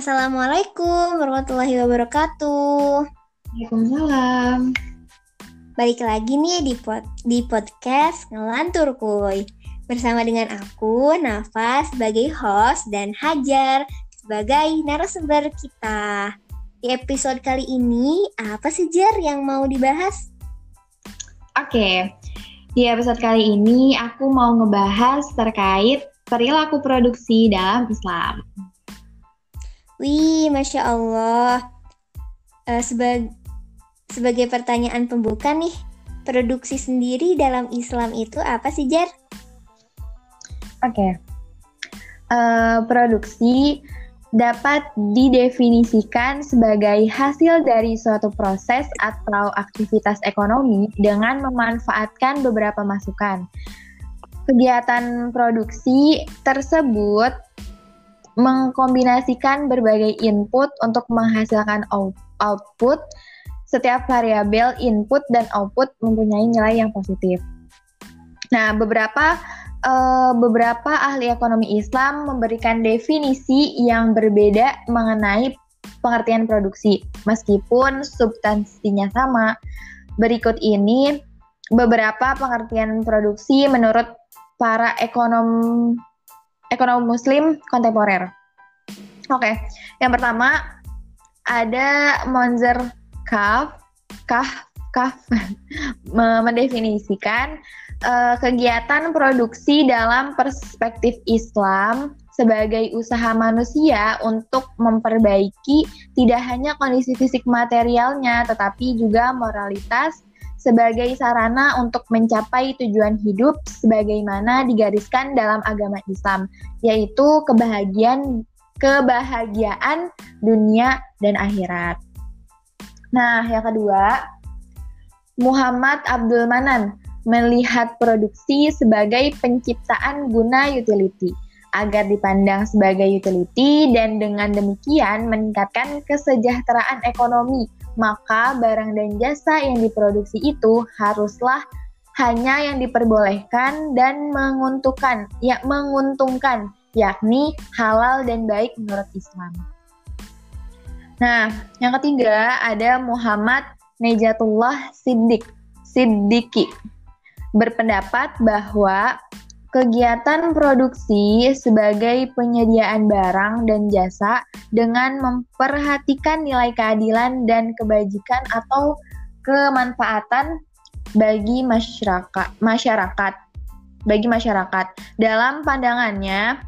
Assalamualaikum warahmatullahi wabarakatuh. Waalaikumsalam. Balik lagi nih di, pod di podcast Ngelantur Kuy. Bersama dengan aku, Nafa, sebagai host dan Hajar sebagai narasumber kita. Di episode kali ini, apa sih Jar yang mau dibahas? Oke, di episode kali ini aku mau ngebahas terkait perilaku produksi dalam Islam. Wih, Masya Allah. Uh, sebag sebagai pertanyaan pembuka nih, produksi sendiri dalam Islam itu apa sih, Jar? Oke. Okay. Uh, eh, produksi dapat didefinisikan sebagai hasil dari suatu proses atau aktivitas ekonomi dengan memanfaatkan beberapa masukan. Kegiatan produksi tersebut mengkombinasikan berbagai input untuk menghasilkan output. Setiap variabel input dan output mempunyai nilai yang positif. Nah, beberapa uh, beberapa ahli ekonomi Islam memberikan definisi yang berbeda mengenai pengertian produksi, meskipun substansinya sama. Berikut ini beberapa pengertian produksi menurut para ekonom ekonomi muslim kontemporer. Oke, okay. yang pertama ada Monzer Kaf, Kaf, Kaf mendefinisikan uh, kegiatan produksi dalam perspektif Islam sebagai usaha manusia untuk memperbaiki tidak hanya kondisi fisik materialnya, tetapi juga moralitas, sebagai sarana untuk mencapai tujuan hidup sebagaimana digariskan dalam agama Islam, yaitu kebahagiaan kebahagiaan dunia dan akhirat. Nah, yang kedua, Muhammad Abdul Manan melihat produksi sebagai penciptaan guna utility agar dipandang sebagai utility dan dengan demikian meningkatkan kesejahteraan ekonomi maka barang dan jasa yang diproduksi itu haruslah hanya yang diperbolehkan dan menguntungkan, ya menguntungkan, yakni halal dan baik menurut Islam. Nah, yang ketiga ada Muhammad Nejatullah Siddiq, Siddiqi berpendapat bahwa Kegiatan produksi sebagai penyediaan barang dan jasa dengan memperhatikan nilai keadilan dan kebajikan atau kemanfaatan bagi masyarakat masyarakat bagi masyarakat. Dalam pandangannya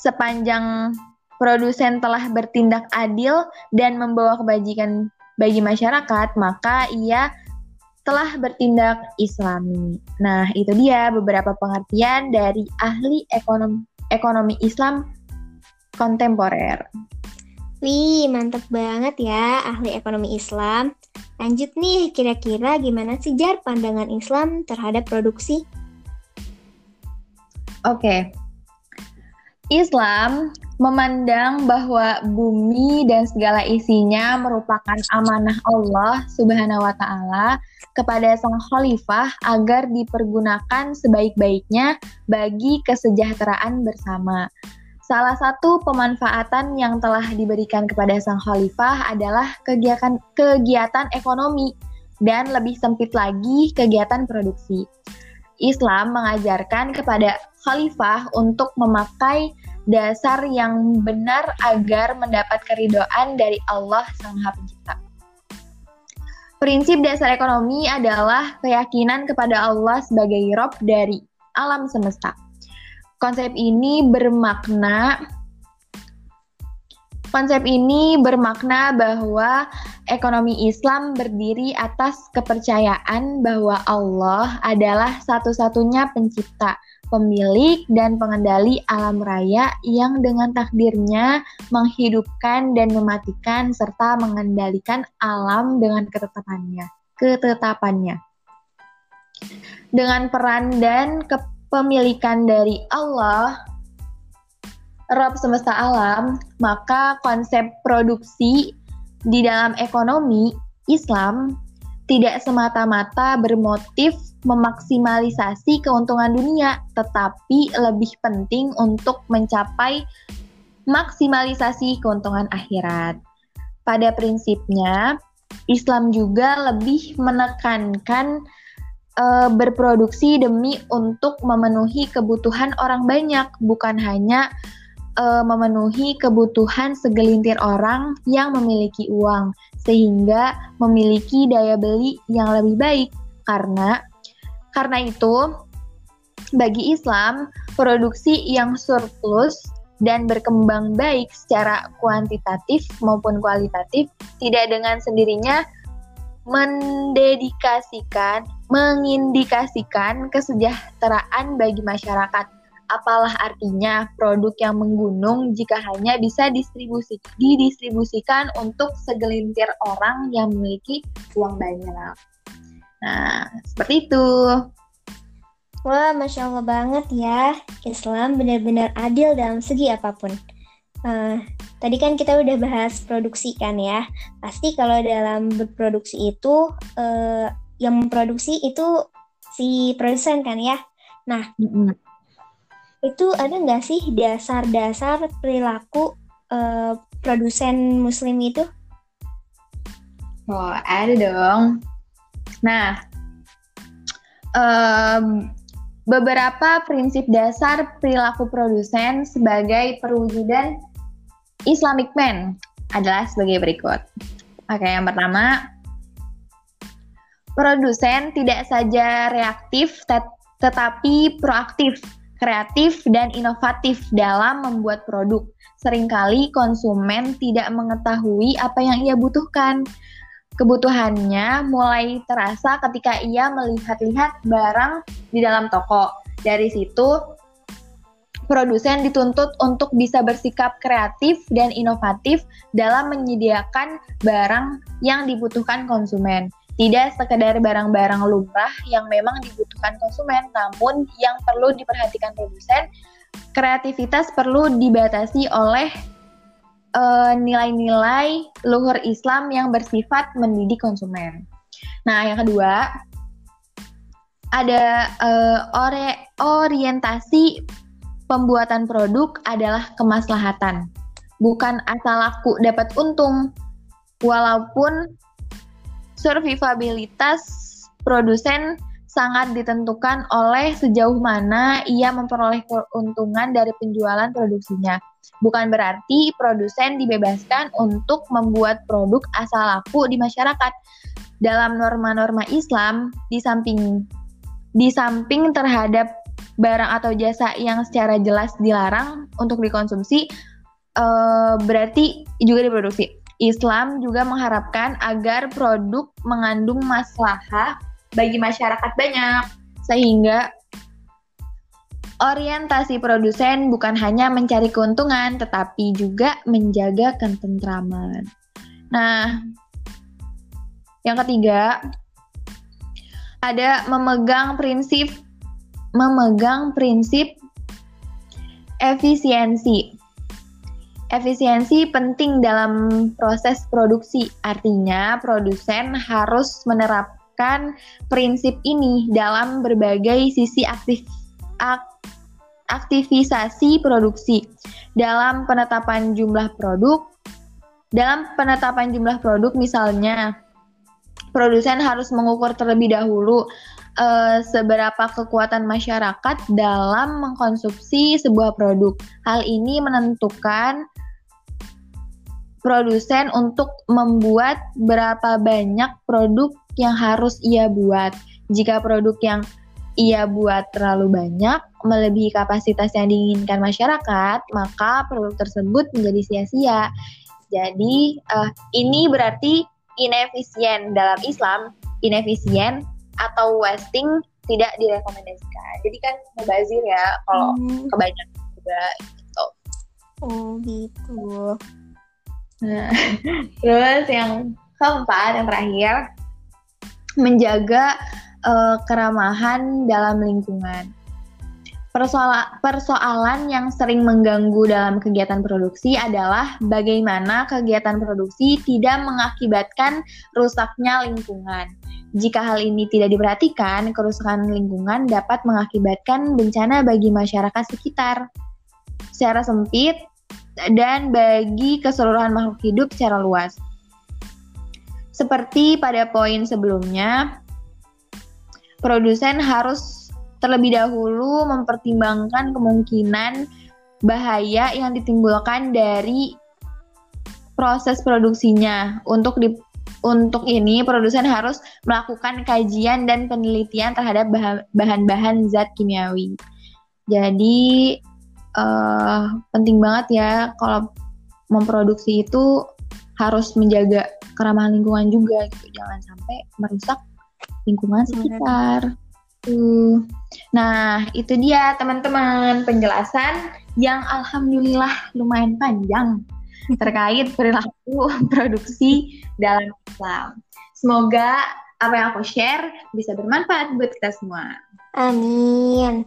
sepanjang produsen telah bertindak adil dan membawa kebajikan bagi masyarakat maka ia telah bertindak islami. Nah, itu dia beberapa pengertian dari ahli ekonomi, ekonomi Islam kontemporer. Wih, mantap banget ya ahli ekonomi Islam. Lanjut nih, kira-kira gimana sih Jar pandangan Islam terhadap produksi? Oke. Okay. Islam memandang bahwa bumi dan segala isinya merupakan amanah Allah Subhanahu wa taala kepada sang khalifah agar dipergunakan sebaik-baiknya bagi kesejahteraan bersama. Salah satu pemanfaatan yang telah diberikan kepada sang khalifah adalah kegiatan kegiatan ekonomi dan lebih sempit lagi kegiatan produksi. Islam mengajarkan kepada khalifah untuk memakai dasar yang benar agar mendapat keridoan dari Allah Sang Maha Pencipta. Prinsip dasar ekonomi adalah keyakinan kepada Allah sebagai Rob dari alam semesta. Konsep ini bermakna Konsep ini bermakna bahwa ekonomi Islam berdiri atas kepercayaan bahwa Allah adalah satu-satunya pencipta, pemilik dan pengendali alam raya yang dengan takdirnya menghidupkan dan mematikan serta mengendalikan alam dengan ketetapannya. Ketetapannya. Dengan peran dan kepemilikan dari Allah, Rob semesta alam, maka konsep produksi di dalam ekonomi Islam tidak semata-mata bermotif memaksimalisasi keuntungan dunia, tetapi lebih penting untuk mencapai maksimalisasi keuntungan akhirat. Pada prinsipnya, Islam juga lebih menekankan e, berproduksi demi untuk memenuhi kebutuhan orang banyak, bukan hanya e, memenuhi kebutuhan segelintir orang yang memiliki uang, sehingga memiliki daya beli yang lebih baik. Karena karena itu, bagi Islam, produksi yang surplus dan berkembang baik secara kuantitatif maupun kualitatif tidak dengan sendirinya mendedikasikan, mengindikasikan kesejahteraan bagi masyarakat. Apalah artinya produk yang menggunung jika hanya bisa distribusi, didistribusikan untuk segelintir orang yang memiliki uang banyak. Nah, seperti itu. Wah, Masya Allah banget ya. Islam benar-benar adil dalam segi apa pun. Uh, tadi kan kita udah bahas produksi kan ya. Pasti kalau dalam berproduksi itu, uh, yang memproduksi itu si produsen kan ya. Nah, mm -hmm. Itu ada nggak sih dasar-dasar perilaku uh, produsen muslim itu? Oh, ada dong. Nah, um, beberapa prinsip dasar perilaku produsen sebagai perwujudan Islamic man adalah sebagai berikut. Oke, yang pertama, produsen tidak saja reaktif tetapi proaktif, kreatif, dan inovatif dalam membuat produk. Seringkali konsumen tidak mengetahui apa yang ia butuhkan Kebutuhannya mulai terasa ketika ia melihat-lihat barang di dalam toko. Dari situ, produsen dituntut untuk bisa bersikap kreatif dan inovatif dalam menyediakan barang yang dibutuhkan konsumen. Tidak sekedar barang-barang lumrah yang memang dibutuhkan konsumen, namun yang perlu diperhatikan produsen, kreativitas perlu dibatasi oleh eh, nilai-nilai luhur Islam yang bersifat mendidik konsumen. Nah, yang kedua ada uh, ore orientasi pembuatan produk adalah kemaslahatan, bukan asal laku dapat untung. Walaupun survivabilitas produsen sangat ditentukan oleh sejauh mana ia memperoleh keuntungan dari penjualan produksinya. Bukan berarti produsen dibebaskan untuk membuat produk asal laku di masyarakat. Dalam norma-norma Islam, di samping di samping terhadap barang atau jasa yang secara jelas dilarang untuk dikonsumsi, uh, berarti juga diproduksi. Islam juga mengharapkan agar produk mengandung maslahah bagi masyarakat banyak, sehingga Orientasi produsen bukan hanya mencari keuntungan, tetapi juga menjaga ketentraman. Nah, yang ketiga ada memegang prinsip memegang prinsip efisiensi. Efisiensi penting dalam proses produksi. Artinya, produsen harus menerapkan prinsip ini dalam berbagai sisi aktif, ak, aktivisasi produksi dalam penetapan jumlah produk. Dalam penetapan jumlah produk misalnya produsen harus mengukur terlebih dahulu uh, seberapa kekuatan masyarakat dalam mengkonsumsi sebuah produk. Hal ini menentukan produsen untuk membuat berapa banyak produk yang harus ia buat. Jika produk yang ia buat terlalu banyak, melebihi kapasitas yang diinginkan masyarakat, maka produk tersebut menjadi sia-sia. Jadi, uh, ini berarti inefisien dalam Islam, inefisien atau wasting tidak direkomendasikan. Jadi kan mubazir ya kalau hmm. kebanyakan juga gitu. Oh gitu. Terus yang keempat, yang terakhir, menjaga uh, keramahan dalam lingkungan. Persoalan, persoalan yang sering mengganggu dalam kegiatan produksi adalah bagaimana kegiatan produksi tidak mengakibatkan rusaknya lingkungan. Jika hal ini tidak diperhatikan, kerusakan lingkungan dapat mengakibatkan bencana bagi masyarakat sekitar. Secara sempit, dan bagi keseluruhan makhluk hidup secara luas. Seperti pada poin sebelumnya, produsen harus terlebih dahulu mempertimbangkan kemungkinan bahaya yang ditimbulkan dari proses produksinya. Untuk di untuk ini produsen harus melakukan kajian dan penelitian terhadap bahan-bahan zat kimiawi. Jadi uh, penting banget ya kalau memproduksi itu harus menjaga keramahan lingkungan juga gitu. Jangan sampai merusak lingkungan sekitar. Uh. Nah, itu dia teman-teman penjelasan yang alhamdulillah lumayan panjang terkait perilaku produksi dalam Islam. Semoga apa yang aku share bisa bermanfaat buat kita semua. Amin.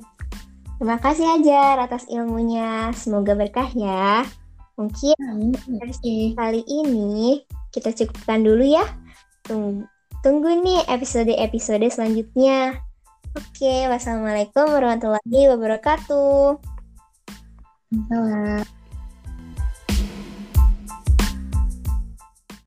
Terima kasih Ajar atas ilmunya. Semoga berkah ya. Mungkin Amin. kali ini kita cukupkan dulu ya. Tunggu, tunggu nih episode-episode selanjutnya. Oke, wassalamualaikum warahmatullahi wabarakatuh. Salam.